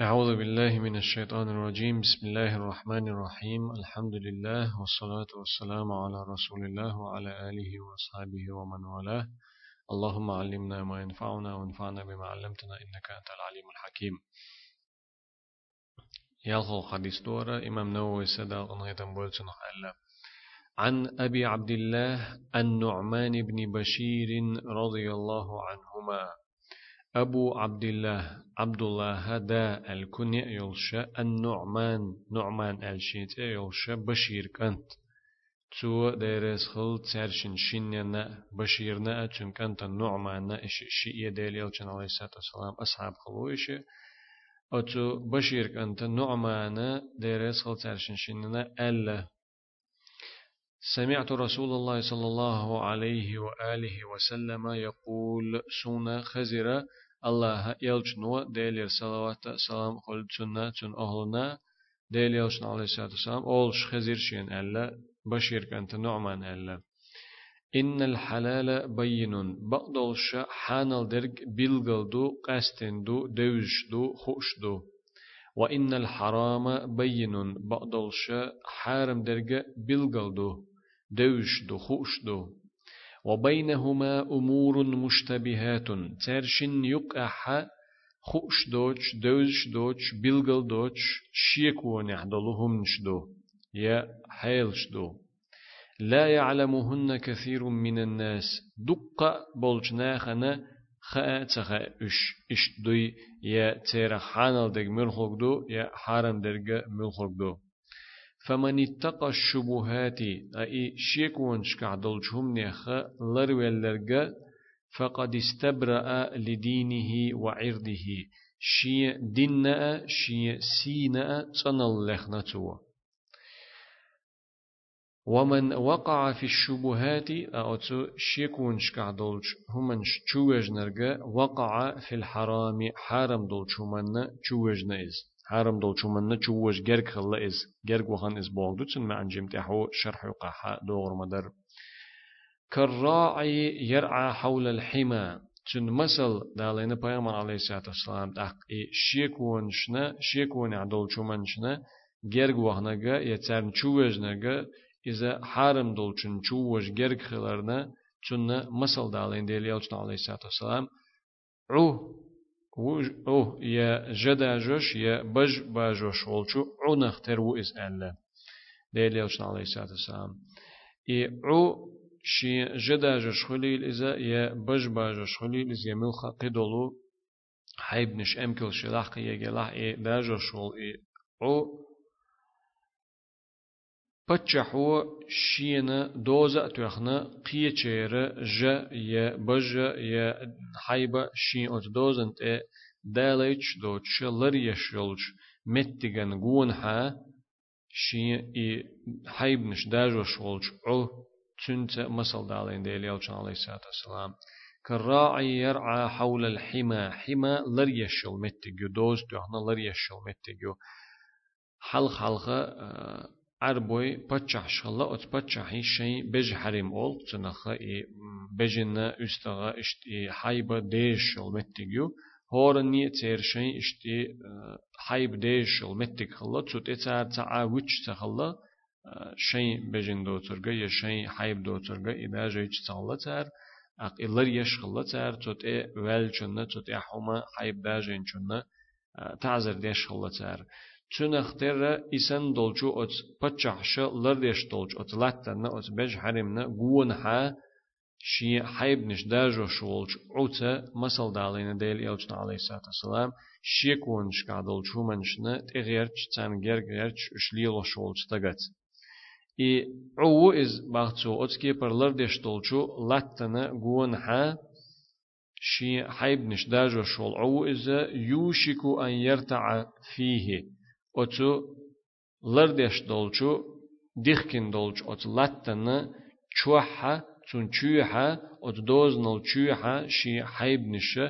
أعوذ بالله من الشيطان الرجيم. بسم الله الرحمن الرحيم. الحمد لله والصلاة والسلام على رسول الله وعلى آله وأصحابه ومن والاه. اللهم علمنا ما ينفعنا وانفعنا بما علمتنا إنك أنت العليم الحكيم. يالخو حديث دورة. إمام نووي سدا غنغيتن بولتن عن أبي عبد الله النعمان بن بشير رضي الله عنهما. أبو عبد الله عبد الله هدا الكنية يلشى النعمان نعمان الشيت يلشى بشير كنت تو ديرس خل تسرشن شنينا بشيرنا أتشن كنت النعمان إش شيء ديل يلشن عليه الصلاة والسلام أصحاب خلويش أتو بشير كنت نعمان ديرس خل تسرشن شنينا ألا سمعت رسول الله صلى الله عليه وآله وسلم يقول سونا خزرة الله يلجنو ديلير صلوات سلام خل سنة سن أهلنا ديل يلجن عليه الصلاة والسلام أولش خزير شين ألا بشير كانت نعمان ألا. إن الحلال بين بقدلش حانل درج بلغلدو قستندو دوجدو خوشدو وإن الحرام بين بقدلش حارم درج بلغلدو دوجدو خوشدو. وبينهما أمور مشتبهات ترشن يقع خوش دوش دوش دوش بلغل دوش شيكون يحضلهم نشدو يا حيلش دو لا يعلمهن كثير من الناس دق بولجناخنا تخا اش اش دوي يا تيرا حانل دق ملخوك دو يا حارم درق ملخوك دو. فمن اتقى الشبهات أي شيكون شكعدل نيخ لرولرغ فقد استبرأ لدينه وعرضه شي دينا شي سينا تنل لخنتو ومن وقع في الشبهات أوتو شيكون شكعدل همن شوج نرغ وقع في الحرام حرام دول شمن شوج نيز حرم دول شو من نتشوش جرك خلا إز جرك وخان إز بوغدو تن ما أنجم تحو شرح قحا دور مدر. كالراعي يرعى حول الحمى. تن مثل دالين بيامر عليه الصلاة والسلام تحق شيكون شنا شيكون عدول شو من شنا جرك وخناغا يتسارن شووجناغا إذا حرم دول چن شووش جرك خلرنا تن مثل دالين ديل يلچن عليه الصلاة والسلام. عو أو يا جدا جوش يا بج باجوش ولشو عنخ ترو إز ألا ديل يوشن عليه الصلاة والسلام. إي عو شي جدا جوش خليل إذا يا بج باجوش خليل إز يملخ قدولو حيب نش أمكل شلاح يجلح إي داجوش ول إي عو. بتشحو شينا دوزا تخنا قيچير ج ي بج ي حيبا شين اوت دوزن ت داليش دوتش لريش يولش متگن گون ها شين اي حيبنش داجوش ولش أو تنت مسل دالين ديل يلچن عليه الصلاة والسلام كالراعي يرعى حول الحمى حمى لريشل متگو دوز تخنا لريشل متگو حلق حلقة عربوي بتشح شخلا أت بتشحي شيء بج حريم أول تنخا إي بجنا استغا اشتي حيبة ديش المتجو هورني تير شيء اشتي حيب ديش المتج خلا تسوت اتار تعا وش تخلا شيء بجن دو ترجع يا شيء حيب دو ترجع إذا جيش تعلا تار أق إلر يش خلا تار تسوت إيه ويل شنا تسوت إيه حما حيب داجين شنا تعذر ديش خلا تار چنختر إسن دولچو أت پچحش لردش دولچ أت لاتن أت بج حرمنا قون حا شي حيب نش داجو شولچ عوتا مسل دالينا ديل إلچنا عليه الصلاة والسلام شي كونش كادولچو منشنا تغيرچ تان گرگرچ اشليلو شولچ تغت إي عو إز باغتو أتكي پر لردش دولچو لاتن قون حا شي حيب نش داجو شول عو إز يوشك أن يرتع فيه أتو لردش دولچو ديخكن دولچ أت لاتنا چوحا تون چوحا أت دوزنل چوحا شي حيب نشا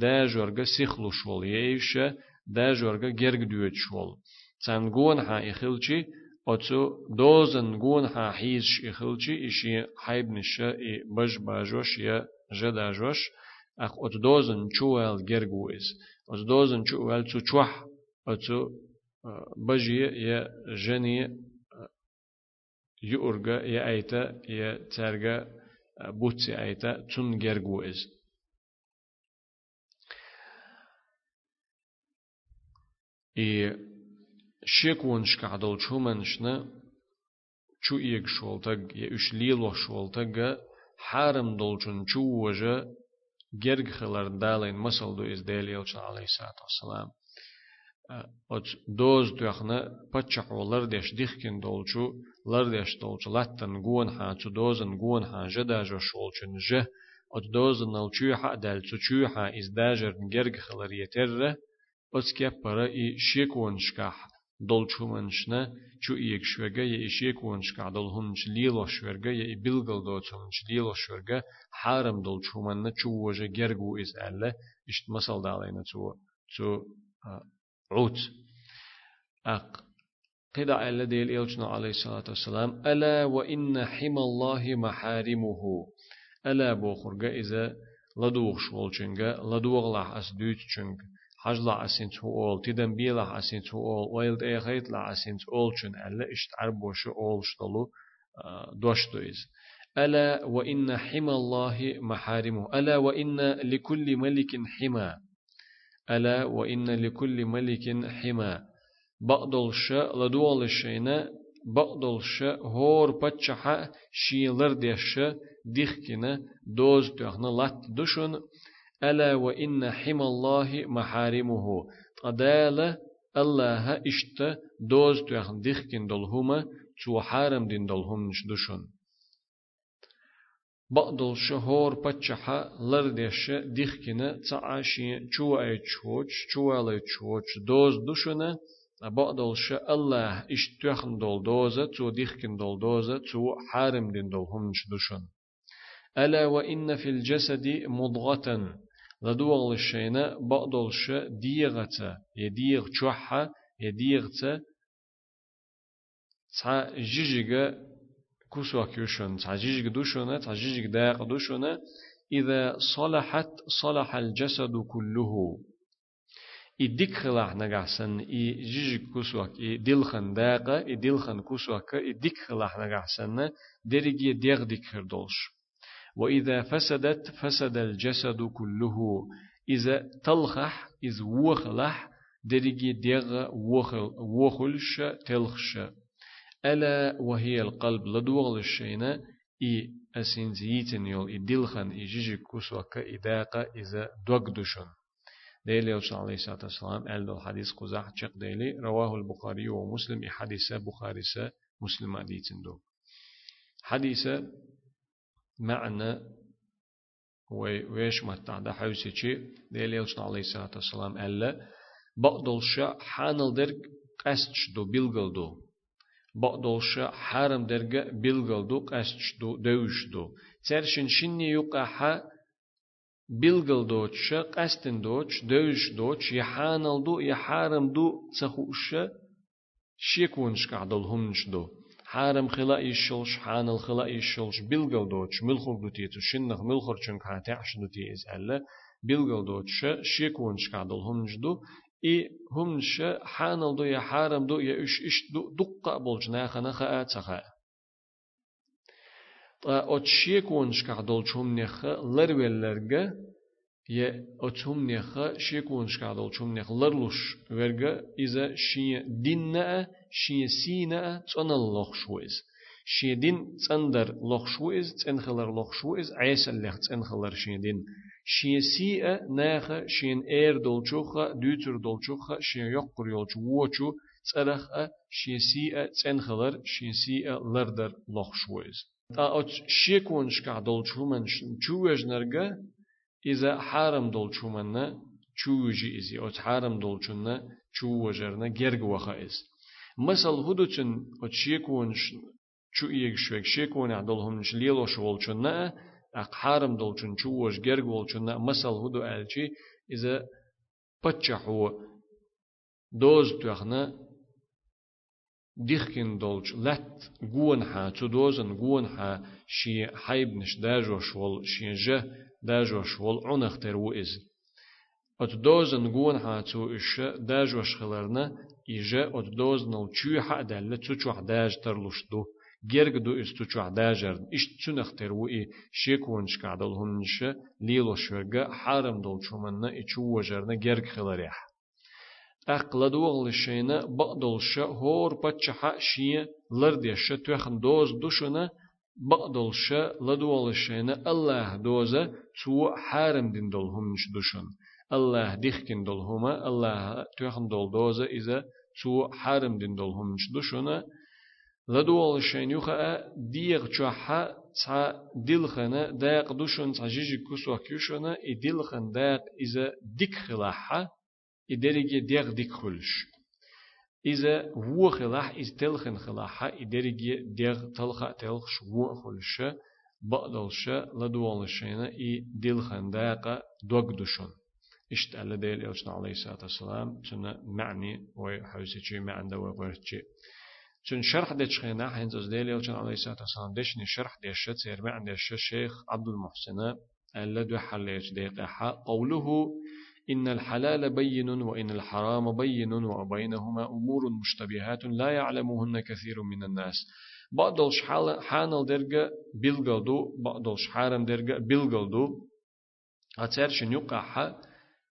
دا جورغا سيخلو شول ييشا دا جورغا گرگ دوت شول تنگون ها إخلچي أتو دوزن گون ها حيز إخلچي إشي حيب نشا إي بج باجوش يا جدا جوش أخ أت دوزن چوال گرگويز بجي يا جني يؤرغا يا أيتا يا ترغا بوتسي أيتا تون جرغو إز. إي شيكون شكعدل شو منشنا شو إيك شولتك يا إش ليلو شولتك حارم دولشن شو وجه جرغ خلر دالين مسل دو إز oç doz duyaxna paçaq olar deş dixkin dolçu lar deş dolçu lattan guon hançu dozun guon hanja da jo şolçun je oç dozun alçu ha dalçu çu ha izdajer gerg xalar yeterre oç kep para i şek onşkah dolçu manşna çu iyek şvege ye işek onşka dolhun çlilo şverge ye bilgal doçun çlilo şverge haram dolçu manna çu voje gergu iz elle işte masal dalayna çu çu عوت أق. قدع الذي يلجنا عليه الصلاة والسلام ألا وإن حمى الله محارمه. ألا بوخر جائزة لدوغ شولچنگا لدوغ لح أس دوت چنگ حج لح أسنت هو أول تدن بي لح أسنت هو أول ويلد إيخيت لح أسنت أول چن ألا إشت عربوش أول شتلو آه، دوشتو إذ ألا وإن حمى الله محارمه. ألا وإن لكل ملك حمى. ألا وإن لكل ملك حما. بقدل شا لدول الشينا بقدل شا هور بتشحا شيلر ديش ديخكنا دوز تخنا لات دشن ألا وإن حما الله محارمه. قدالة الله إشت دوز تخن ديخكن دلهما تو حارم دين دلهم نش دشن بقدل شهور بتشحا لردش ديخكنا تعاشي چو اي چوچ چو اي چوچ دوز دوشنا بقدل ش الله اشتخن دول دوزة تو ديخكن دول دوزة تو حارم دين دول همش دوشن. ألا وإن في الجسد مضغة. لدوغل الشينا بقدل ش ديغة يديغ چوحة يديغة تا جيجيغا كوسوك يشون تعجيج دوشنا تعجيج داق دوشنا إذا صلحت صلح الجسد كله. إديك خلاح نجحسن إي جيج كوسوك إي دلخن داقة إي دلخن كوسوك إديك خلاح نجحسن درجي ديغ ديك خردولش وإذا فسدت فسد الجسد كله. إذا تلخح إذ وخلح درجي ديغ وخل وخلش تلخش. ألا وهي القلب لدوغل الشينا إي أسين زيتن يول إي دلخن إي جيجي كسوك إداقة إذا دوغدشن ديلي وصلى عليه الصلاة والسلام أل الحديث قزح شق ديلي رواه البخاري ومسلم إي حديثة بخاري مسلم أديتن دو. حديثة معنى ويش متع ده حوسي شي ديلي وصلى عليه الصلاة والسلام ألا بقدل شا حانل درق قسش دو بلغل دو. بقدوش حرم درجة بلغلدو قسچدو دوشدو ترشن شني يقحا بلغلدوش قستندوش دوشدوش يحانلدو يحارمدو تخوش شيكونش قعدل همنشدو حارم خلا يشلش حانل خلا يشلش بلغلدوش ملخر دوتيتو شنخ ملخر چنك هاتعش دوتي إز ألا بلغلدوش شيكونش قعدل همنشدو إي همش حانل دو يا حارم دو يا إش إش دو دقة بولج ناخا ناخا آتسخا أتشيك ونشكع دول شوم نخا لرولرغا يا أتهم نخا شيك ونشكع دول شوم نخ لرلوش ورغا إذا شي ديننا شي سينا تنل لخشويز شي دين تندر لخشويز تنخلر لخشويز عيسى لخ تنخلر شي دين. شين سيئة ناخة شين اير دولچوخة دوتر دولچوخة شين يقر يولچو ووچو تسرخة شين سيئة تنخلر شين سيئة لردر لخشويز تا ات شيكون شكا دولچو من چووج نرگه إذا حارم دولچو من چووجي إزي ات حارم دولچون چووجرنا گرگ وخا إز مثل هدوچن ات شيكون چو إيگ شوك شيكون عدلهم شليلو شوالچون نه أقحارم دولچن چوش گرگ ولچن مسل هدو ألچي إذا بتشحو دوز تخنا ديخكن دولچ. لت گون ها تو دوزن گون ها شي حيب نش داجو شول شي جه داجو شول عنختر و إز ات دوزن جون هاتو إش داج وشخلرنا إجا ات دوزن الچوحة دالة تشوح داج ترلشدو جرگ دو است چوح داجر إش تنخ تروي شيكونش كعدل هنش ليلو شرگا حرم دول چومنا إچو وجرنا جرگ خلريح أقلدو غلشينا بقدل شا هور بچحا شيا لرديش توخن دوز دوشنا بقدل شا لدو غلشينا الله دوزا تو حارم دين دول همش دوشن الله ديخكن دول هما الله توخن دول دوزا إذا تو حارم دين دول همش دوشنا لدو غلشين يوخا ديغ چوحا تا دلخنا داق دوشن تا جيجي كسوا كيوشنا إي دلخن داق إذا ديك خلاحا إدرجة ديغ ديك خلش إذا هو خلاح إذا تلخن خلاحة إدرجة ديغ تلخ تلخش هو خلش بقدلش لدوالشينا إي دلخن داقة دوغ دوشون إشت على ديل يوشنا عليه الصلاة والسلام سنة معني وحوسي شي معنى وغيرتشي چون شرح ديش خينا حين زوز ديل يوشنا عليه الصلاة والسلام ديشني شرح ديش تسير معنى ديش الشيخ عبد المحسن ألا دو حليش ديقها قوله إن الحلال بين وإن الحرام بين وبينهما أمور مشتبهات لا يعلمهن كثير من الناس. بعض حانل درجة بلغلدو بعض حارم درجة بلغلدو أتر شنيقع حا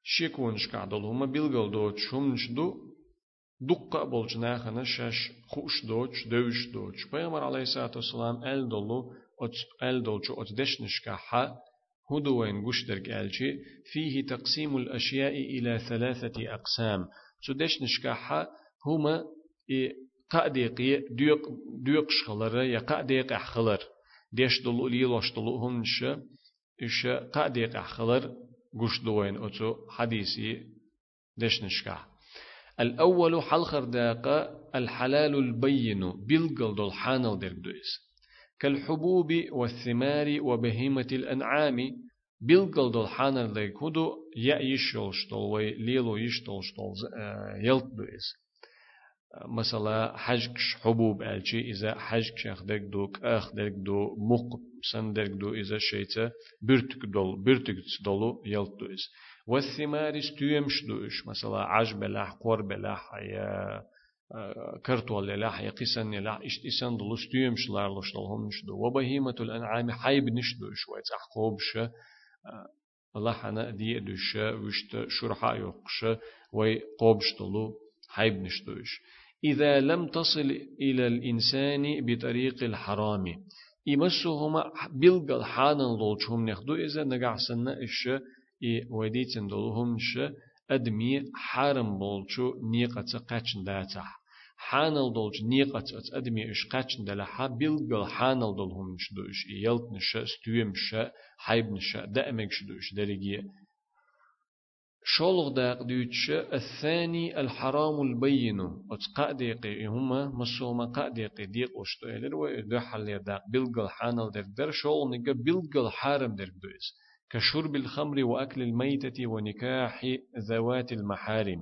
شيكونش قعدلهما بلغلدو تشمنشدو دقة بولجناخنا شاش خوش دوش دوش دوش بيامر عليه الصلاة والسلام أل دولو أل دولشو أتدشنشكا حا هدوين قشترك ألشي فيه تقسيم الأشياء إلى ثلاثة أقسام سدش نشكاحة هما قاديقي ديق ديق شخلر يا قاديق أحخلر ديش دلو ليلوش دلو هنش إش قاديق أحخلر قش دوين أتو حديثي دش نشكاح الأول حلخر داقة الحلال البين بالقل دول حانل درك دويس. كالحبوب والثمار وبهيمة الأنعام بيلقل دول حانر ليك هدو يا يشول شتول وي ليلو يشتول شتول يلت بيس مثلا حجكش حبوب ألشي إذا حجكش أخدك دوك أخدك دو مق سندك دو إذا شيتا برتك دول برتك دولو يلت والثمار استيمش دوش مثلا عجب لح قرب لح يا كرتول لا يقسن لا إشت إسان دلوس تيم شلار لشتلهم نشدو وبهيمة الأنعام حيب نشدو شوية أحقوب ش الله حنا دي دوش وشت شرحا يقش وي قوب شتلو حيب نشدوش. إذا لم تصل إلى الإنسان بطريق الحرام يمسهما بلغ الحانا لولشهم نخدو إذا نقعسنا إش بولشو نيقة قاتشن داتح حانل دولج نيقة أدمي إش قاتشن دلحا بيلقل حانل دولهم نشدوش يلت نشا ستويم شا حيب نشا دأمك شدوش درجية شولغ داق ديوتش الثاني الحرام البين أتقاديقي هما مسوما قاديقي ديق أشتو إلر وإدو حل داق بلقل حانل در در شول نيقا بلقل حارم در دويس كشرب الخمر وأكل الميتة ونكاح ذوات المحارم.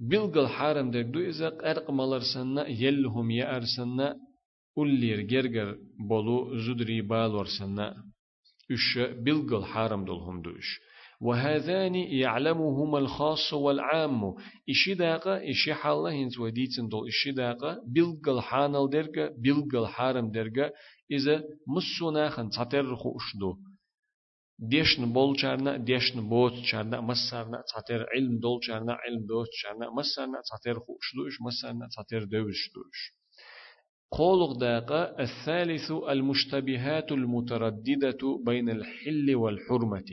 بلغل حارم دك دو إذا أرق ملرسنا يلهم يأرسنا أولير جرجر بولو زدري بالورسنا إش بلغل حارم دولهم دوش وهذان يعلمهما الخاص والعام. إشي داقة إشي حالة هنز وديتن دول إشي داقة بلغل حانل درجة بلغل حارم درجة إذا مسونا خن تطر خوشدو ديشن بول چارنا ديشن بوت چارنا مسارنا تعتر علم دول چارنا علم دوت چارنا مسارنا تعتر خوشلوش مسارنا تعتر دوشلوش. قولق داقة الثالث المشتبهات المترددة بين الحل والحرمة.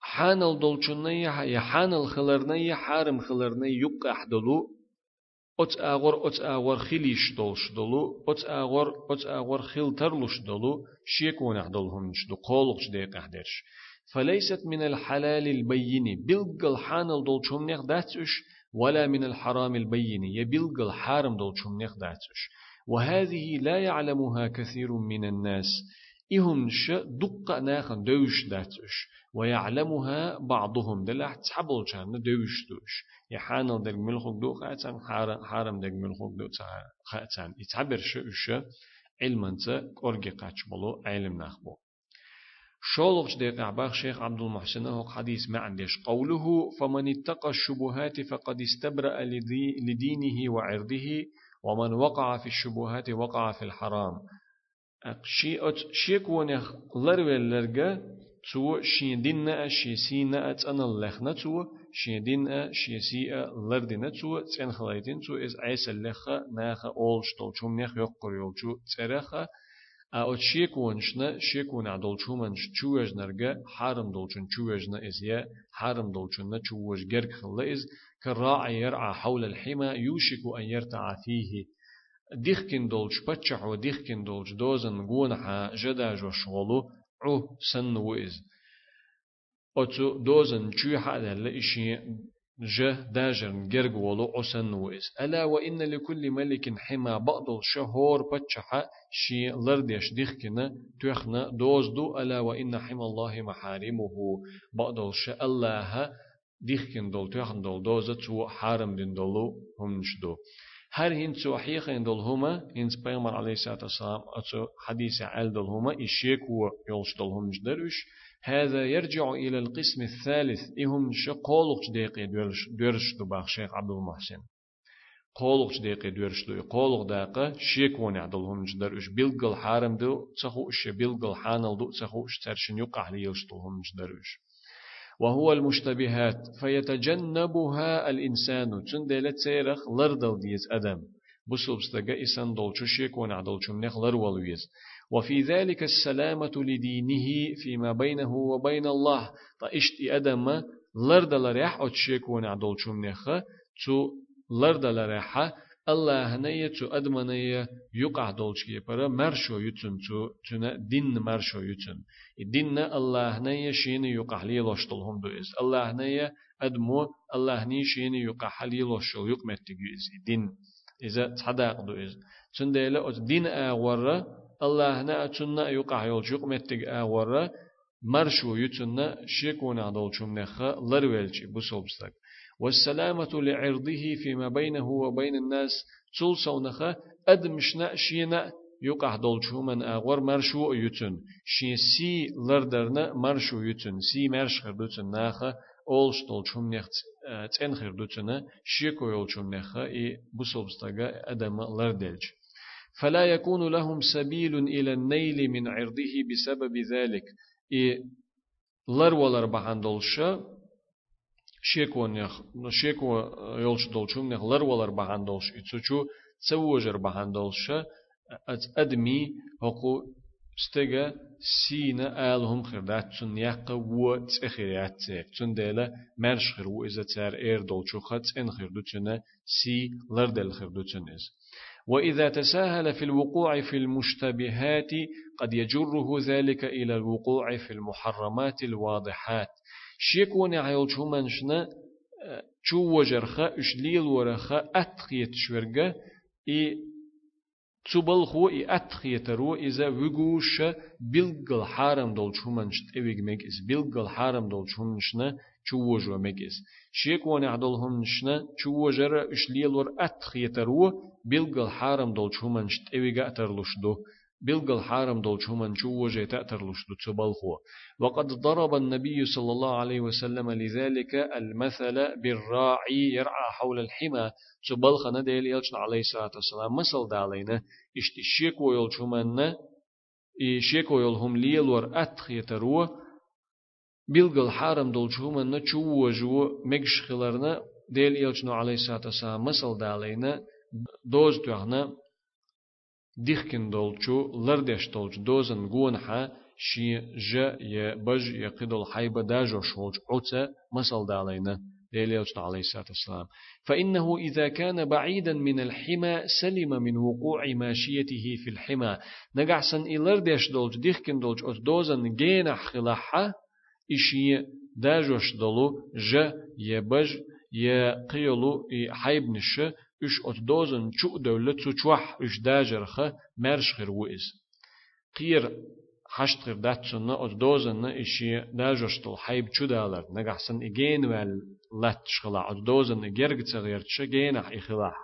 حانل دولچنية يا حانل خلرنية حارم خلرنية يق أحدلو. أت أغور أت أغور خليش دولش دولو أت أغور أت أغور خيل ترلش دولو شيكون أحدلهم دو قولش ديق أحدرش فليست من الحلال البين بلقل حانل دولشهم نخ داتش ولا من الحرام البين يبلقل حارم دولشهم نخ داتش وهذه لا يعلمها كثير من الناس إهم ش دقة ناخن دوش داتش ويعلمها بعضهم دلح تحبل كان دوش دوش. يحانل دق ملخوك دو خاتن حارم دق ملخوك دو خاتن يتعبر شو شو علما قرقي قاتش بلو علم نخبو شولغش ديق عباخ شيخ عبد المحسن هو حديث ما عندش قوله فمن اتقى الشبهات فقد استبرأ لدينه وعرضه ومن وقع في الشبهات وقع في الحرام. شي أت شي كونخ لرول لرجا تو شي دينا شي سينا أتنا اللخنا تو شي دينا شي سي لردنا تو تين خلايتين تو إز عيس اللخا ناخا أولش تولشوم نخ يقر يولشو تسرخا أو شيكونشنا شيكون عدل شومنش چوج نرجع حرم دولشن چوجنا إزيا حرم دولشن چوج جرك خلئز كالراعي يرعى حول الحمى يوشك أن يرتع فيه ديخكن دولش بتشع وديخكن دولش دوزن جونحا جداج وشغلو عو سن وإز أتو دوزن چوحا دل إشي جه داجر جرج ولو عسن وإس ألا وإن لكل ملك حما بعض شهور بتشحا شي لرديش ديخكنا تخنا دوز دو. ألا وإن حما الله محارمه. بعض ش الله ديخكن دول تخن دول دوزة تو حارم دين دولو همش دو. هر هين تو حقيقة دول هما هين بيغمر عليه الصلاة والسلام أتو حديث عال دول هما إشيك ويولش دول همش دروش. هذا يرجع إلى القسم الثالث إهم شقولق دقيقة دورش دورش دباخ شيخ عبد المحسن قولق دقيقة دورش دو قولق دقيقة شيك وني عدلهم جدر إش بيلقل حارم دو تخو إش بيلقل حانل دو تخو إش ترشن يقع ليلش دلهم جدر إش وهو المشتبهات فيتجنبها الإنسان. تندل تسيرخ لردل ديز أدم بسوبستغا إسان دولشو شيك وني عدلشو منخ لرولويز وفي ذلك السلامة لدينه فيما بينه وبين الله. طاشت أدم لرد لريح أتشيك ونعدل شمنخ تو لرد لريح الله هنية تو أدمنية يقع دولشكي برا مرشو يتن تو تنا دين مرشو يتن الدين الله هنية شين يقع لي لشتلهم دوئز الله هنية أدمو الله هنية شين يقع لي لشتل يقمت تجيز الدين إذا تصدق دوئز تنديلا دين أغورة الله نا أتنا يقع يولجوق متق آورا مرشو يتنا شيكون عدول شمنخ لرويلجي بصوبستك والسلامة لعرضه فيما بينه وبين الناس. تول سونخ أدمشنا شينا يقع دول شومن أغور مرشو يتن شي سي لردرنا مرشو يتن سي مرش خردوتن ناخ أولش دول شومنخ تن خردوتن شيكو يول شومنخ إي بصوبستك أدم لردلج فلا يكون لهم سبيل إلى النيل من عرضه بسبب ذلك. إي لر ولر بحندولشا شيكو نخ شيكو يولش دولشوم نخ لر ولر بحندولش إتسوچو تسوجر بحندولشا أدمي هقو استجا سينا آلهم خردات تون يقا و تخيرات تيك تون ديلا مرش و إذا تار إير دولشو خط إن خردو تنا سي لردل خردو تنز وإذا تساهل في الوقوع في المشتبهات قد يجره ذلك إلى الوقوع في المحرمات الواضحات شيكون عيل شو منشنا شو وجرخة اشليل ورخة أتخيت شورغة إي تبلخو إي أتخيت رو إذا وقوش بلغل حارم دول شو منشت إيوغ ميكس بلغل حارم دول شو منشنا شو وجو ميكس شيكون شو وجر اشليل ور أتخيت رو بيلقل حارم دول شومن شت إيوغا أترلوش دو بيلقل حارم دول شومن شو وجه تأترلوش دو تبالخو وقد ضرب النبي صلى الله عليه وسلم لذلك المثل بالراعي يرعى حول الحمى. تبالخ نديل يلشن عليه الصلاة والسلام. مثل دالينا إشتي شيك ويل شومن شيك ويل هم ليل ور أتخيترو بيلقل حارم دول شومن شو وجو مجش خلرنا ديل يلشن عليه الصلاة والسلام. مثل دالينا دوز تهنا ديخكن دولچو لردش دولچ دوزن گونحا شي ج ي بج يقدل حيبة داجو شولج عوتا مسل دالينا ديليوش عليه الصلاة والسلام. فإنه إذا كان بعيدا من الحمى سلم من وقوع ماشيته في الحمى. نقعسن إلردش دولج ديخكن دولج أوت دوزن جينح خلاحة إشي داجوش دولو ج يبج يقيلو حيب نشه إش أتدوزن شو دولة تشوح إش داجرخة مرش غير وإز قير حشت غير داتسنا أتدوزن إشي داجرشتل حيب شو دالر نجحسن إجين وال لات شخلا أتدوزن إجرج تغير تش جينح إخلاح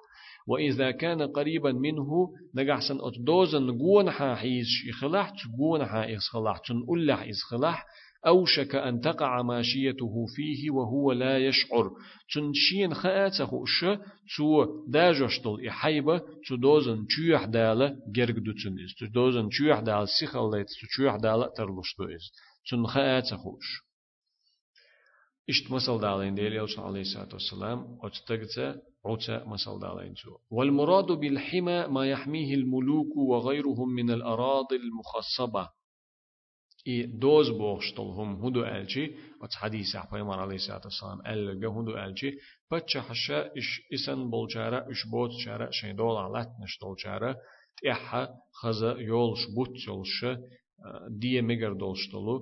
وإذا كان قريبا منه نجحسن أتدوزن جون حيز يخلح جون حا أوشك أن تقع ماشيته فيه وهو لا يشعر. تنشين خاته ش تو داجشتل إحيبة تو دوزن تشيح دالة جرق دوتن إز. تو دوزن تشيح دال سيخل ليت تو تشيح دالة ترلشتو إز. تن خاته خوش إشت مسل دالين ديل يوسف عليه الصلاة والسلام أتتقت عوتا مسل دالين تو والمراد بالحمى ما يحميه الملوك وغيرهم من الأراضي المخصبة. i doz boştol hum hudu elçi o hadisi e Peygamber Aleyhisselatü Vesselam elge hudu elçi pacha haşa iş isen bolçara iş bot çara şey dola latmış dolçara tiha haza yolş but yolşu e, diye megar dolştolu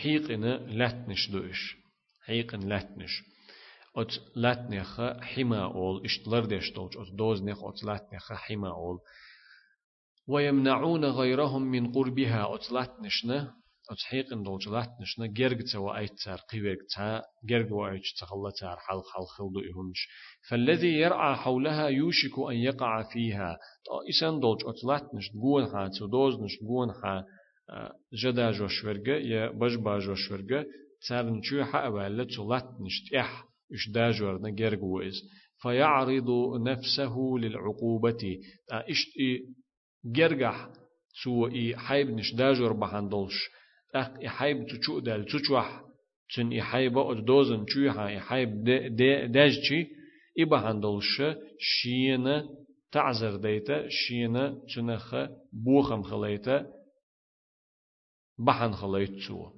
hiqini latmış döyüş hiqin latmış ot latneha hima ol iştlar deştolç ot doz neha ot latneha hima e ol ويمنعون غيرهم من قربها. أتلات نشنا أتحيق إن دولج لات نشنا جرج توا أي تار قيوك تا جرج وأيج تخلى تار حل حل خلدو إهونش. فالذي يرعى حولها يوشك أن يقع فيها. إسان دولج أتلات نش جون ها تدوز نش جون ها جدا جوشورجا يا بجبا جوشورجا تار نشو حق أبالة تلات نش تيح إش داجورنا جرج وإز فيعرض نفسه للعقوبة. إشت جرجح سو إي حيب نش داجور بحندلش أخ إي حيب تشو دال تشوح تن إي حيب أد دوزن تشوها إي حيب داجتي إي بحندلش شينا تعذر ديتا. شينا تنخ بوخم خليتا. بحن خليت سو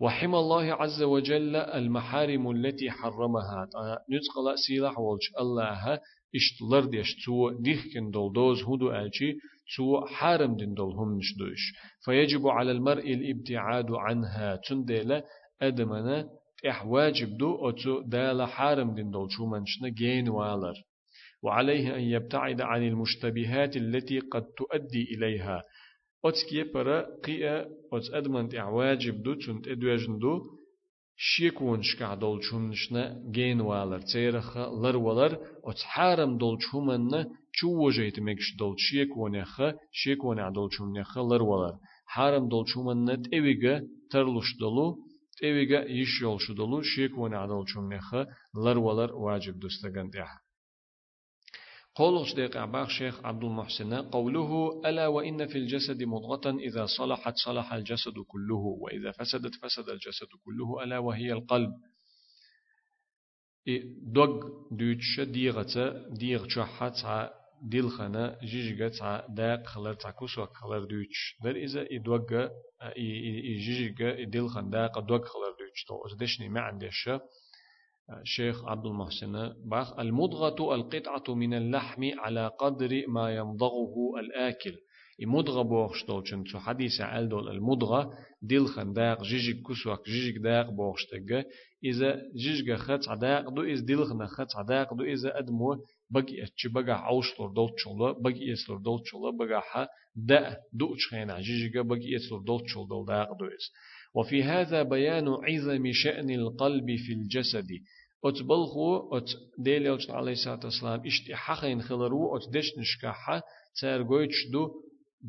وحمى الله عز وجل المحارم التي حرمها. نتقل سيلاح والش الله اشتلر ديش تو ديخكن دول دوز هدو ألشي تو حارم دين دول هم نشدوش فيجب على المرء الابتعاد عنها. تنديلا أدمنا إح واجب دو أتو دال حارم دين دول شو منشنا جين والر وعليه أن يبتعد عن المشتبهات التي قد تؤدي إليها. أتكي برا قيا أت أدمن إح دو تند إدواجن دو شيكون شكع دول شمنشنا جين والر تيرخ لر ولر حارم دول شمن شو وجيت مكش دول شيكون يخ شيكون دول شمنخ لر ولر حارم دول شمن تيويغا ترلش دولو تيويغا يشيول شدولو شيكون دول شمنخ لر ولر واجب دستگند قول صديق عباق شيخ عبد المحسن قوله ألا وإن في الجسد مضغة إذا صلحت صلح الجسد كله وإذا فسدت فسد الجسد كله ألا وهي القلب. دوغ دوتش ديغة ديغ شحة ديلخنا جيجة داق خلر تعكوس وخلر دوتش در إذا إدوغ جيجة ديلخن داق دوغ خلر دوتش تو أزدشني ما عندش شيخ عبد المحسن. باخ المضغة القطعة من اللحم على قدر ما يمضغه الآكل. المضغة بوخشتولشن تو حديث دول المضغة ديل خنداق جيجك كسوك جيجك داق بوخشتك إذا جيجك خط عداق دو إز ديل خنا خط عداق دو إذا أدمو بقي أتش بقى عوشلور دول تشولا بقي يسلور دول تشولا بقى ح دا دو تشخينا جيجك بقي يسلور دول تشول دول داق دو إز وفي هذا بيان عظم شأن القلب في الجسد. أت بلخو أت ديل يوجد عليه الصلاة والسلام إشت حقين خلرو أت دش نشكحة تار قويتش دو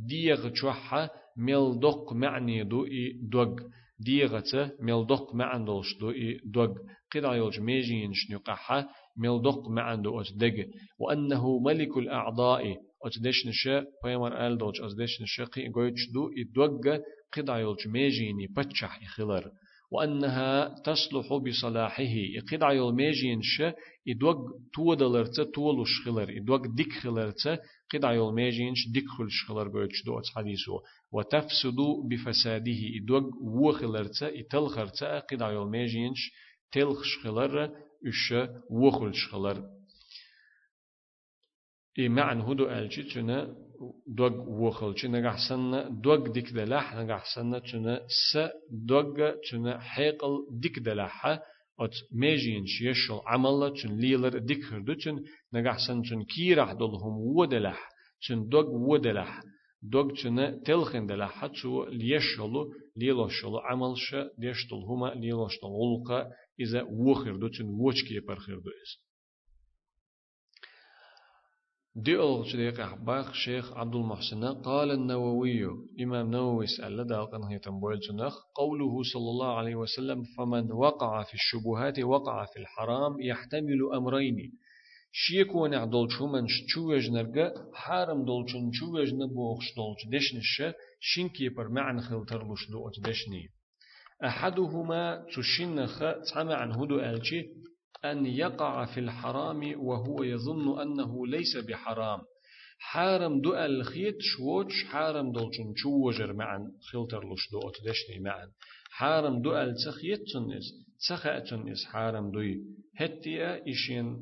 ديغ تشوحة ميل دق معني دو إي دوغ ديغة ميل دق معن دولش دو إي دوغ قد يوج ميجين شنقحة ميل دق معن دو أت دق وأنه ملك الأعضاء أت دش نشا بيمر آل دولش أت دش نشا قي قويتش دو إي دوغ قد يوج ميجيني بتشح يخلر وأنها تصلح بصلاحه. يقيد عيول ميجينش إدوغ تودلرت تولش خلر إدوغ ديك خلرت قيد عيول ميجينش ديك خلش خلر قويتش دو حديثه وتفسد بفساده. إدوغ وخلرت إتلخرت قيد عيول ميجينش تلخش خلر إش وخلش خلر إي معن هدو ألجي تنا دوغ وخل چنا غحسن دوغ ديك دلاح غحسن چنا س دوغ چنا حيقل ديك دلاح ات ميجين شيشل عمل چن ليلر ديك خردو چن نغحسن چن كيرح دلهم ودلاح چن دوغ ودلاح دوغ چنا تلخن دلاح. چو ليشلو ليلوشلو عمل ش ديشتل هما ليلوشتل ولقا إذا وخردو چن وچكي پر خردو إز ديول شريق أحباق شيخ عبد المحسن قال النووي إمام نووي سأل دالقن هي تنبويل جنخ قوله صلى الله عليه وسلم فمن وقع في الشبهات وقع في الحرام يحتمل أمرين شيك ونع دولشو من شوج نرجع حرم دولشن شوج نبوخش دولش دشنش شينكي بر معنى خلتر لش دوت دشني أحدهما تشنخ تعمى عن هدو ألشي أن يقع في الحرام وهو يظن أنه ليس بحرام. حارم دو الخيط شوش حارم دولشن شوجر معا خلتر لش دو أتدشني معا حارم دو التخيط تنس تخأ تنس حارم دوي؟ هتيا إشين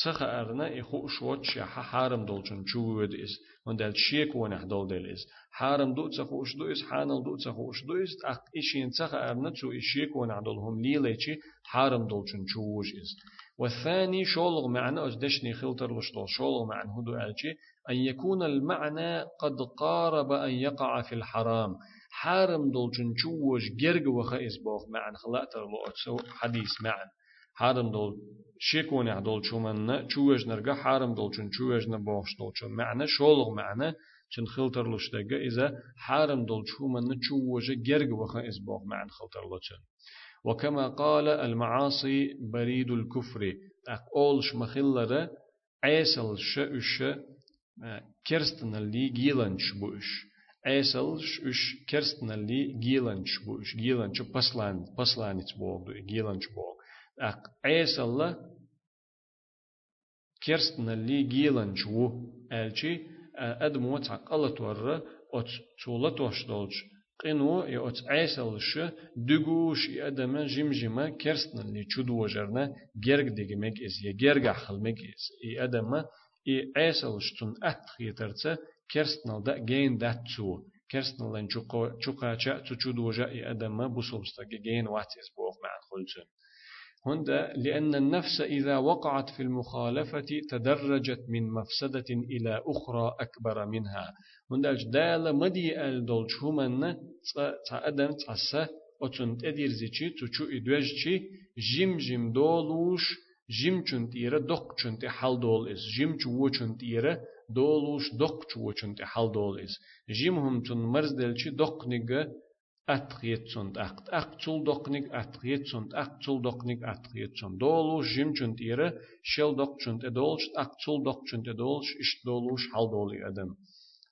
تخا أرنا إخو شوت شيا حارم دولشن شوود إس من دل شيك ونح دول دل إس حارم دو تخو أش دو إس حانل دو تخو أش دو إس أخ إشين تخا أرنا تو إشيك ونح دولهم ليليتشي حارم دولشن شوج إس والثاني شولغ معنى أجدشني خلتر لشتول شولغ معنى هدو ألشي أن يكون المعنى قد قارب أن يقع في الحرام حارم دولشن شوج جرق وخا إسبوخ معنى خلاتر لو حديث معنى حارم دول شيكون يعدول شو من شوج نرجع حارم دول شن شوج نبوش دول شو معنى شولغ معنى شن خلتر لشتاقة إذا حارم دول شو من شوج جرج وخا إزبوغ معنى خلتر لشن وكما قال المعاصي بريد الكفر أقولش مخلرة عيسل شأش كرستن اللي جيلنش بوش عيسلش اش كرستن اللي جيلنش بوش جيلنش بسلان بسلان تبوغ جيلنش بوغ أق عيس الله كرستنا اللي جيلان جو ألشي أدمو تعقلت ورا أت تولت وشدولش قنو يا أت عيس ألش دقوش أدم جم جما كرستنا اللي تشدو وجرنا جرق دقمك إز يا جرق أحلمك إز. إي أدم إي عيس ألش تن أتخيترت كرستنا دا جين دا تو. كرستنا لن چوقا چوقا چا تشدو وجا إي أدم بوسوبستا جين واتيز بوخ مع خلجن هند لأن النفس إذا وقعت في المخالفة تدرجت من مفسدة إلى أخرى أكبر منها. هند الجدال مدي الدول شومن تعدم تعسى أتون أدير زيشي تشو إدوجشي جيم جيم دولوش جيم چون تيرا دق چون تي دول جيم چو چون تيرا دولوش دق چو چون تي دول جيم هم چون مرز دلشي دق نيگه أتقيتسون أقت أقتل دقنك أتقيتسون أقتل دقنك أتقيتسون دولو جيم چون تيرا شل دق چون تدولش أقتل دق چون تدولش إش دولوش حل دولي أدم.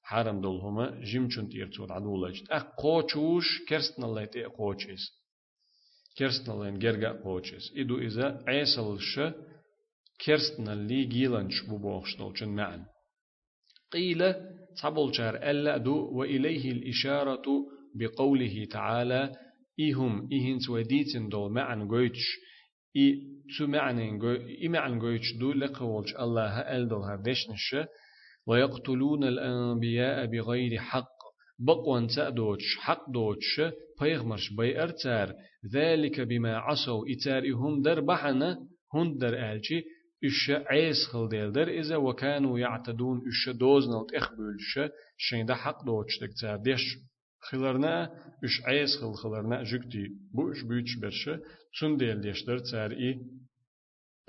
حرم دول هما جيم چون تير تود عدولج أق قوچوش كرستنا الله تي قوچيس كرستنا الله جرجا قوچيس إدو إذا عيسلش كرستنا اللي جيلنش ببوخش دولشن معن. قيل تبول شار ألا دو وإليه الإشارة بقوله تعالى إهم إهن سوديتن دول معن قويتش إي تو معنى إي معنى قويتش دول لقولش الله ألدل هردشنش ويقتلون الأنبياء بغير حق بقوان تأدوش حق دوتش بيغمرش بي أرتار ذلك بما عصوا إتارهم در بحنا هن در ألشي إش عيس خل ديل در إذا وكانوا يعتدون إش دوزنالت إخبولش شين ده حق دوتش تكتار ديش. خلرنا اش عيس خل خلرنا جكتي بو اش بيتش برشة تون ديل ديشتر تار اي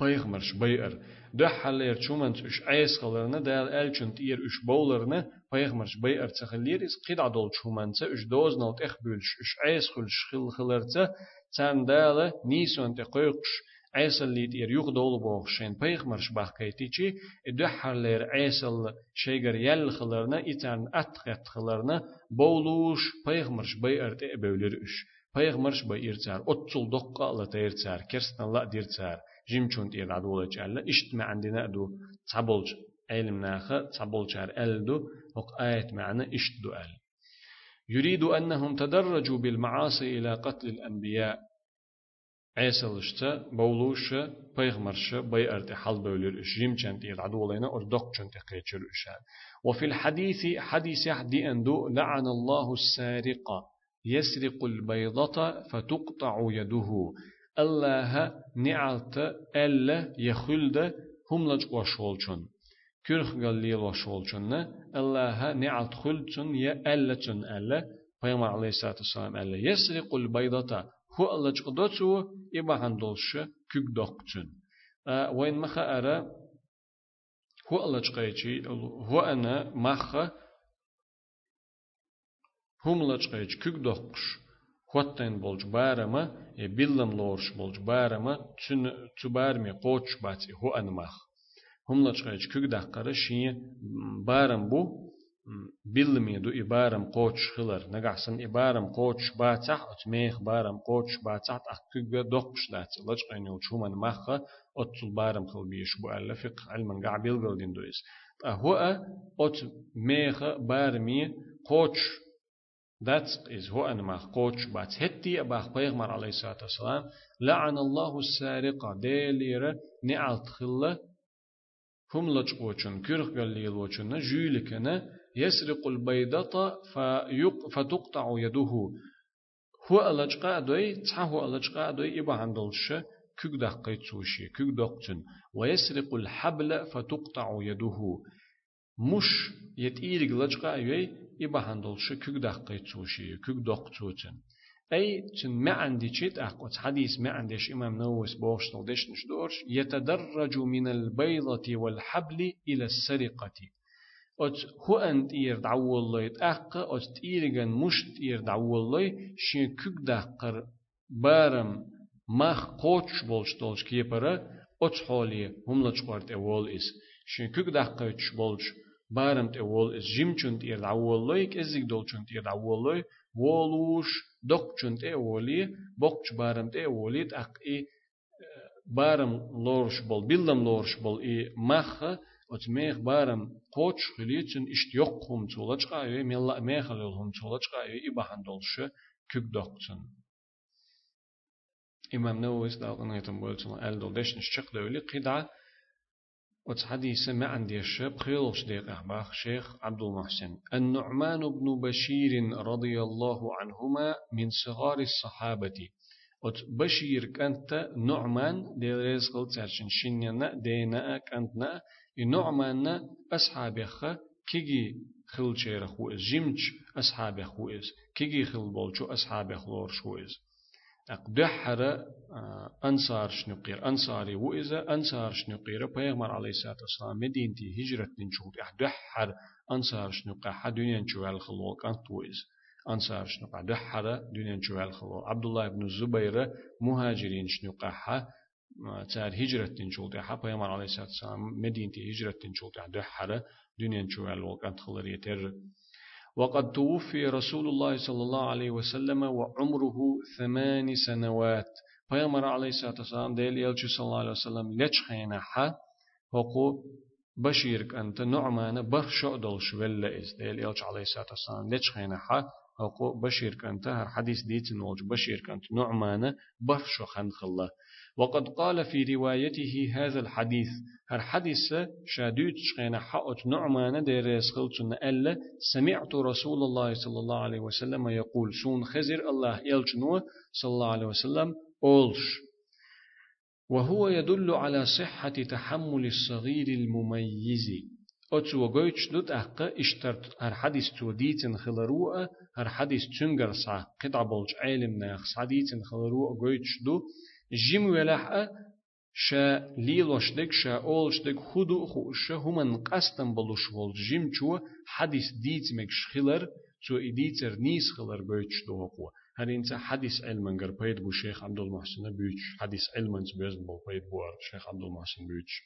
بايغمرش باير ده حلير چومنت اش عيس خلرنا دال الچنت اير اش بولرنا بايغمرش باير تخلير اس قيد عدول چومنت اش دوز نوت اخ بولش اش عيس خلش خل خلرتا تان دال نيسون تقوقش عيسى اللي تير يوخ دول بوخ شين بيغمرش باخ كيتيچي ادحر لير عيسى شيغر يل خلرنا إتان أتخت خلرنا بولوش بيغمرش بي ارت بولرش بيغمرش بي ارتار اتول دقة لا تيرتار كرستن لا ديرتار جيم چون تير عدولة جعل اشت ما عندنا دو تعبولج علم ناخا تعبولجار ال دو وق آية معنى إشت دو ال. يريد أنهم تدرجوا بالمعاصي إلى قتل الأنبياء. عيسلشتا بولوشا بيغمرشا بي أرتي حل بولر إشريم چنت يلعدو لنا أردق چنت قيتشر إشان وفي الحديث حديث يحدي أندو لعن الله السارق يسرق البيضة فتقطع يده الله نعلت ألا يخلد هم لج وشولچون كرخ قال لي وشولچون الله نعلت خلچون يا ألا چون ألا پیغمبر عليه الصلاة والسلام ألا يسرق البيضة هو الله جقدوتو إبا هندولش كيك دوقتن وين مخا أرى هو الله تقيتي هو أنا مخ هم لچقيج كوك دوقش خوتين بولج بارما بيلم لورش بولج بارما تن تبارمي قوش باتي هو أنمخ هم لچقيج كوك دقر شي بارم بو بيلمي دو إبارم قوش خلر. نقعسن إبارم قوش باتح أتميخ بارم قوش باتح أكوك دوقش داتي. لچقين يوچومن مخ أتل بارم خل بيش بو ألفق علما قاع بيلغل دين دويس. هو أت ميخ بارمي قوش That's is هو أنا ما قوتش بات. هتي أباخ بيغمر عليه الصلاة والسلام لعن الله السارقة ديليرة نعال تخلة هم لجقوچن كرخ قال لي الوچن جيلكنا يسرق البيضة فتقطع يده. هو ألجقا دوي تها هو ألجقا دوي إبا عندلش كيك دقي تسوشي كيك دقتن ويسرق الحبل فتقطع يده. مش يتيرق لجقا يوي إبا هندلش كوك دقي توشي كوك دق توتن أي تن ما عندي شيء أقوت حديث ما عنديش إمام نووس بوش نودش نشدورش. يتدرج من البيضة والحبل إلى السرقة. أت هو أنت إير دعو الله أق أت إيرجن مش إير دعو الله شين كوك دقر بارم مخ قوتش بولش دولش كيبرا أت حالي هم لتشقارت أول إس شين كوك دقرش بولش بارم تقول إز جيم چونت إير دعوالي كزيك دول چونت إير دعوالي وولوش دوك چونت إيولي بوكش بارم تقولي تأق إي بارم لورش بول بيلدم لورش بول إي مخ أتميخ بارم قوتش خليتن إشت يقهم تولجقا إي ميلا ميخ لهم تولجقا إي إبهان دولش كيك دوكتن إمام نووي دالقنا يتم أل دول دشنش شق دولي قدعة وتحديث ما عندي الشاب خيل صديق أحباخ شيخ عبد المحسن النعمان بن بشير رضي الله عنهما من صغار الصحابة وت بشير كانت نعمان دي رزق ترشن شنينا دينا كانتنا نعمان أصحابخ كيجي خل شير خوز جمج أصحاب خوز كيجي خل بولشو أصحاب خلور شوز أقدحر آه، أنصار شنقير أنصاري وإذا أنصار شنقير بيغمر عليه الصلاة والسلام مدينتي هجرة نشوط أقدحر أنصار شنقا حد دنيا نشوال خلول كانت وإذ أنصار شنقا دحر دنيا نشوال خلول. عبد الله بن الزبير مهاجرين شنقا تار هجرة نشوط حا بيغمر عليه الصلاة والسلام مدينتي هجرة نشوط دحر دنيا نشوال كانت خلال يتر وقد توفي رسول الله صلى الله عليه وسلم وعمره ثمان سنوات. پیغمبر عليه الصلاة والسلام ديل يلچ صلى الله عليه وسلم لچ خينا حا وقو بشيرك أنت نعمان برشو دلش ولا إز. ديل يلچ عليه الصلاة والسلام لچ خينا حا وقو بشيرك أنت هر حديث ديتن ولج بشيرك أنت نعمان برشو خنخ الله وقد قال في روايته هذا الحديث هر حديث شادوت شغينا حقت نعمان دير يسخلتن ألا سمعت رسول الله صلى الله عليه وسلم يقول سون خزر الله يلجنو صلى الله عليه وسلم أولش. وهو يدل على صحة تحمل الصغير المميز. أتو وقويتش دوت أحقا اشترت هر حديث تو ديتن خلروء هر حديث تنجر سا قطع بولج عالم ناخ سعديتن خلروء قويتش دو جيم ولح شا ليلوشدك شا أولشدك خدو خوش هما قستن بلوش ول جيم شو حديث ديت مكش خلر شو إديتر نيس خلر بيتش دوقوا هل انت حديث علما غير بيد بو شيخ عبد بيتش حديث علما بيز بو بيد بو شيخ عبد بيتش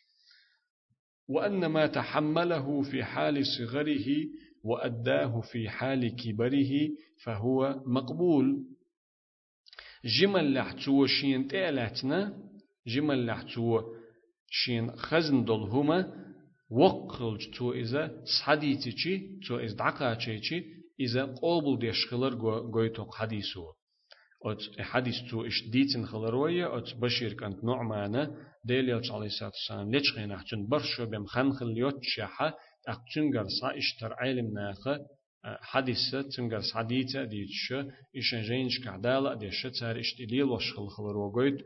وأن ما تحمله في حال صغره وأداه في حال كبره فهو مقبول. جمل لحتو شين تالتنا جمل لحتو شين خزن دول هما وقل تو إذا صحديتي تو إذا دعقاتي إذا قابل ديشخلر قويتوق حديثو. أت حديث تو إش ديتن خلروية أت بشير كانت نعمانة ديل يلش عليه الصلاة والسلام ليش خينا حتن برشو بم خنخل يوتشاحة أقتنقر سا إشتر علم ناخه حديثة تنقر سعديتة ديتش إشان جينش كعدالة ديش تار إشتليل وشخل خلر وقويت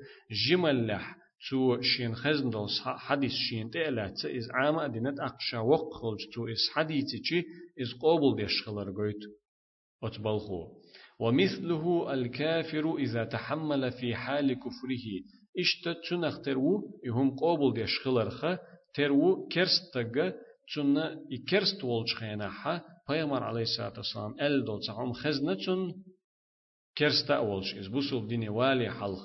جمل لح تو شين خزن دول حديث شين تألات إز عامة دينت أقشا وقخلج تو إز حديثي إز قابل ديش خلر قويت أتبالخو ومثله الكافر إذا تحمل في حال كفره. إشت تنخترو يهم قابل ديش خلرخ ترو كرستغ تون يكرست ولش خيناحا پیغمبر عليه الصلاة والسلام ال دول تعم خزنة تون كرستا ولش إز بوسول ديني والي حلق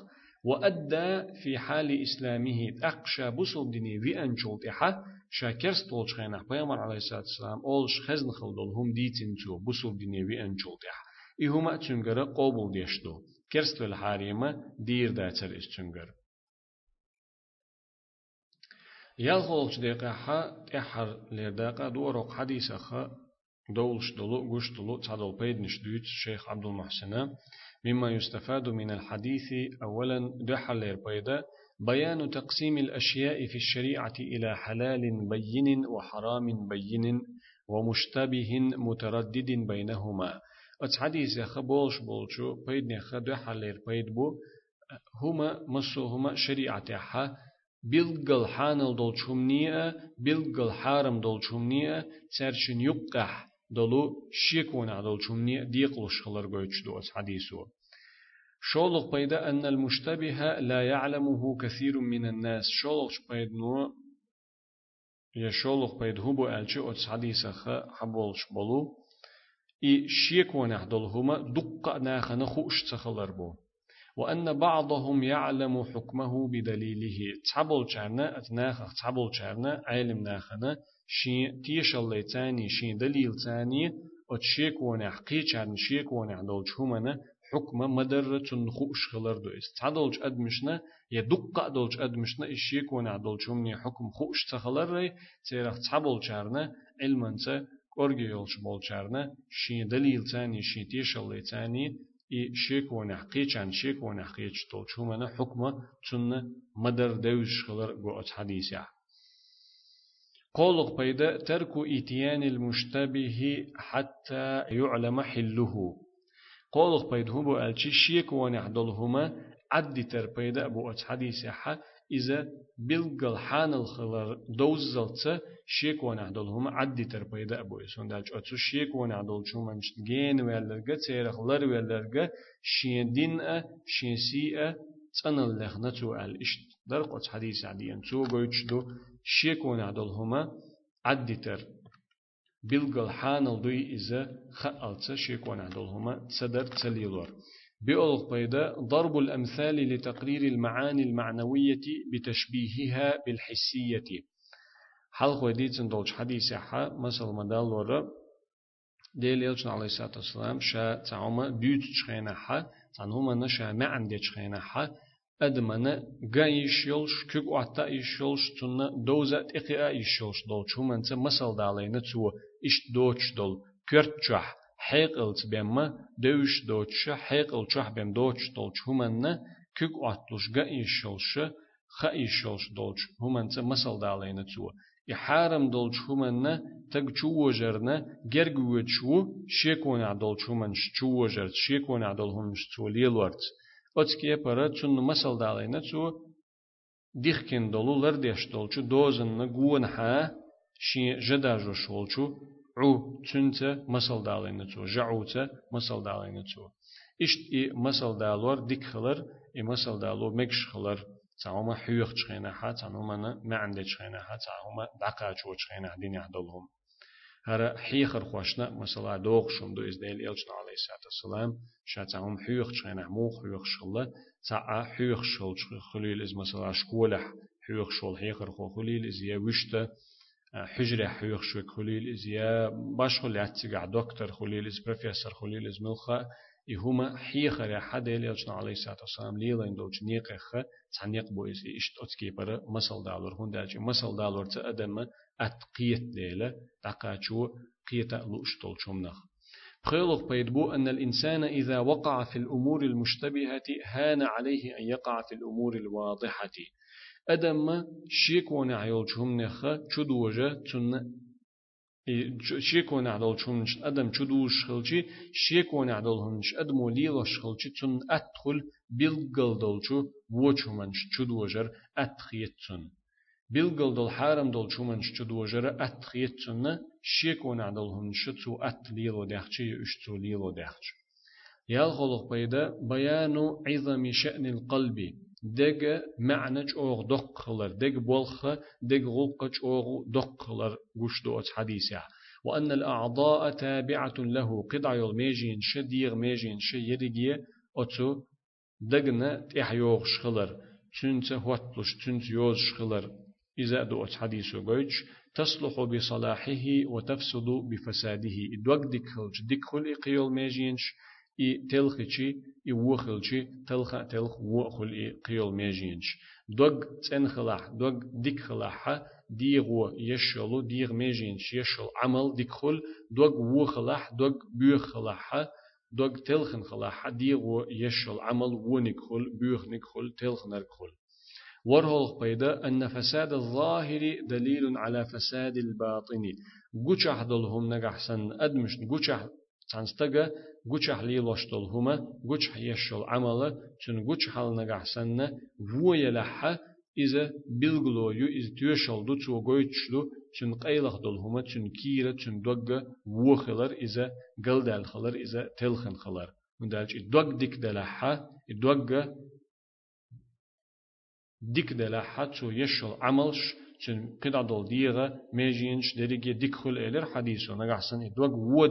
وأدى في حال إسلامه أقشى بوسول ديني في أنشولت إحا. شا كرست ولش خيناح پیغمبر عليه الصلاة والسلام أولش خزن خلدول هم ديتين تو بوسول ديني في أنشولت إحا. إهما تنجر قبول ديشتو. كرست والحاريمة دير داتر إس تنجر يالخولش دقيقة حا تحر لرداقة دورق حديثة خا دولش دلو قش دلو تعدل بيدنش دوت الشيخ عبد المحسن مما يستفاد من الحديث أولا دحل لربيدا بيان تقسيم الأشياء في الشريعة إلى حلال بين وحرام بين ومشتبه متردد بينهما. أتحديث يا خبولش بولشو بيدني خدو حلير بيد بو هما مسو هما شريعة حا بلغل حانل دول شمنية بلغل حارم شمنية ترشن يقح دولو شيكونا دول شمنية ديقلوش خلر قويتش دو حديثو شولق بيدا أن المشتبه لا يعلمه كثير من الناس شولق بيد نو يا شولق بيد هو ألشي أتس حديثة حبولش بلو إي شيكونا دول هما دقة ناخنا خوش تخلر بو. وأن بعضهم يعلم حكمه بدليله. تعبول شارنا أتناخ تعبول شارنا علم ناخنا شين تيش الله تاني شين دليل تاني أتشيك ونح قيش عن شيك ونح دول شهمنا حكم مدرة خوش خلر دو. است تعدولش أدمشنا يدق دولش أدمشنا الشيك ونح دول شهمني حكم خوش تخلر ري تيرخ تعبول شارنا علما تا أرجي يولش بول شارنا شين دليل تاني شين تيش الله تاني إي شيك ونحقي عن شيك ونحقي تول شو من حكمة تن مدر دوش خلر قوة حديثة قولق بيدا ترك إتيان المشتبه حتى يعلم حله قولق بيد هو ألشي شيك ونحدلهما عدي تر بيدا بوة حديثة إذا بلغل حان الخلر دوزلت شيك ونعدل هم عدي تربيدا أبو يسون دالج أتسو شيك ونعدل شو منش جين ولرجع تيرخ لر ولرجع شين دين أ شين سي أ تنل لخنا تو ال إشت درق حديث عديان تو قويتش دو شيك ونعدل هما عدي تر بلغل حان الدوي إذا خالت شيك ونعدل هما تصدر تليلور بيولغ بيدا ضرب الأمثال لتقرير المعاني المعنوية بتشبيهها بالحسية حلق وديتن دولش حديث حا مثل مدال ورا ديل يلچن عليه الصلاة والسلام شا تعوما بيوت تشخينا حا تنهما نشا معن دي تشخينا حا أدمنا غايش يولش كيك وعطا يشولش تنا دوزة إقيا يشولش دولش هما انت مثل دالينا تو إش دوش دول كرت جح حيقلت بيما دوش دوش حيقل جح بيم دوش دولش هما نا كيك وعطلوش غايش يولش خايش يولش دولش هما انت مثل دالينا تو يحارم دول شومنا تگ چو وجرنا گرگ وچو شيكون عدل شومن چو وجر شيكون عدل هم شتو ليلورت أتكي برا چون مسل دالينا چو ديخكن دولو لرديش دول چو دوزن نگون ها شي جدا جو شول چو عو تنت مسل دالينا چو جعوت مسل دالينا چو. إشت إي مسل دالور ديك خلر إي مسل دالور مكش خلر تعوما حيوخ تشخينا حا تعوما ما عندي تشخينا حا تعوما دقا شو تشخينا دين يحضلهم هر حيخر خوشنا مثلا دوغ شم دو إز ديل إلشنا عليه الصلاة والسلام شا تعوم حيوخ تشخينا مو حيوخ شغلة تعا حيوخ شغل خليل إز مثلا شكولح حيوخ شغل حيخر خو خليل إز يا وشتا حجرة حيوخ شو خليل إز يا باش خلي عتيقع دكتور خليل إز بروفيسور خليل إز ملخا إهما حيخر يا حد إلشنا عليه الصلاة والسلام ليلا إندوش نيقخ تعنيق بو إس إشت أتكي برا مسل دالور هون دالجي مسل دالور تأدم أتقيت ليلة تقاچو قيتا لؤشتول شمنخ بخيلق بيدبو أن الإنسان إذا وقع في الأمور المشتبهة هان عليه أن يقع في الأمور الواضحة أدم شيك ونعيول شمنخ شدوجة تن شيكون عدل شونش أدم شدوش خلشي شيكون عدل هنش أدمو ليلش خلشي تن أدخل بيلقل دولشو وچومنش شدوجر أتخيتسن بيلقل دول حارم دول شومنش شدوجر أتخيتسن شيكون عدل هنش تو أت ليلو دخشي اشتو ليلو دخش يالخلق بيدا بيان عظم شأن القلب دق معنى أوغ دق خلر دق بولخ دق غلق أوغ دق خلر قشدو حديثة وأن الأعضاء تابعة له قطع الميجين شديغ ميجين شيرجي أتو دقنا تحيوغ شخلر تنت هوتلش تنت يوز شخلر إذا دو حديث قويتش تصلح بصلاحه وتفسد بفساده دوك ديكخلش ديكخل إقيول ميجينش وخلشي تلخ تلخ وخل إي قيول ميجينش دوك تنخلح دوك ديكخلح ديغو يشلو ديغ ميجينش يشل عمل ديكخل دوك وخلح دوك بيخلح دوك تلخن خلح ديغو يشل عمل ونكخل بيخ نكخل تلخ نركخل ورهول قيدا أن فساد الظاهر دليل على فساد الباطن قوشح دلهم نجحسن أدمش قوشح تنستجا قوشح ليلوش دلهما قوشح يشل عمل تن قوشح نجحسن ويلح إذا بلغلويو إذا تيوشل دو تو قويتشلو تن قيلخ دلهما تن كيرة تن دوغ وخلر إذا قلدال خلر إذا تلخن خلر من دالش دوغ ديك دلحا دوغ ديك دلا حتى يشل عملش چن قد عدل ديغا ميجينش دريجي ديك خل إلر حديثو نغحسن إدوغ وو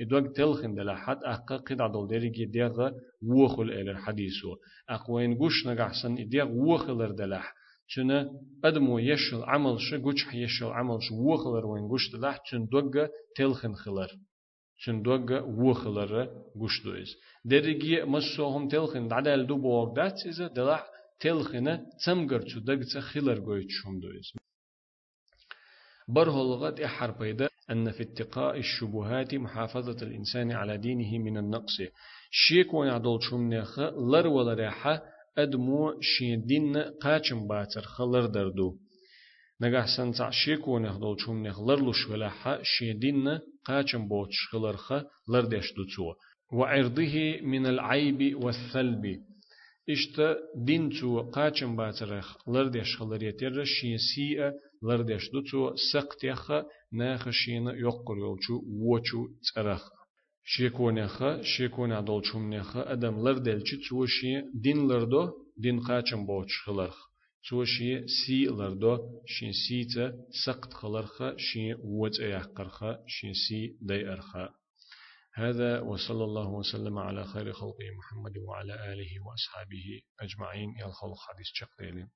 إدوغ تلخن دلا حد أقا قد عدل دريجي ديغا وو خل إلر حديثو. أقوين قوش نغحسن إديغ وو خلر دلا چن أدمو يشل عملش قوش يشل عملش وو خلر وين قوش دلا چن دوغ تلخن خلر. چن دوغ وو خلر قوش دويز دريجي مسوهم تلخن عدل دو بوغ دات إذا دلا تلخنا تمغرچو دغت خيلر گويچوم دويز برهلغت إحر بيدا أن في اتقاء الشبهات محافظة الإنسان على دينه من النقص. شيك ونعدل شمنيخ لر ولا ريحة أدمو شين دين قاچم باتر خلر دردو. نگاه سنتا شيك ونعدل شمنيخ لر لش ولاحة شين دين قاچم بوتش خلرخ لر دشدو تو وعرضه من العيب والثلب إشتا دينتو قاچم باترخ لردش خلريتر شيسيئة لردش دوتو سقتيخ ناخ شين يقر يولچو وچو ترخ شيكونيخ شيكون عدولچوم نيخ أدم لردلچي توشي دين لردو دين قاچم بوچ خلرخ توشي سي لردو شين سيتا سقت خلرخ شين وچ ايحقرخ شين سي دي أرخ هذا وصلى الله وسلم على خير خلقه محمد وعلى آله وأصحابه أجمعين يا الخلق حديث شقيلين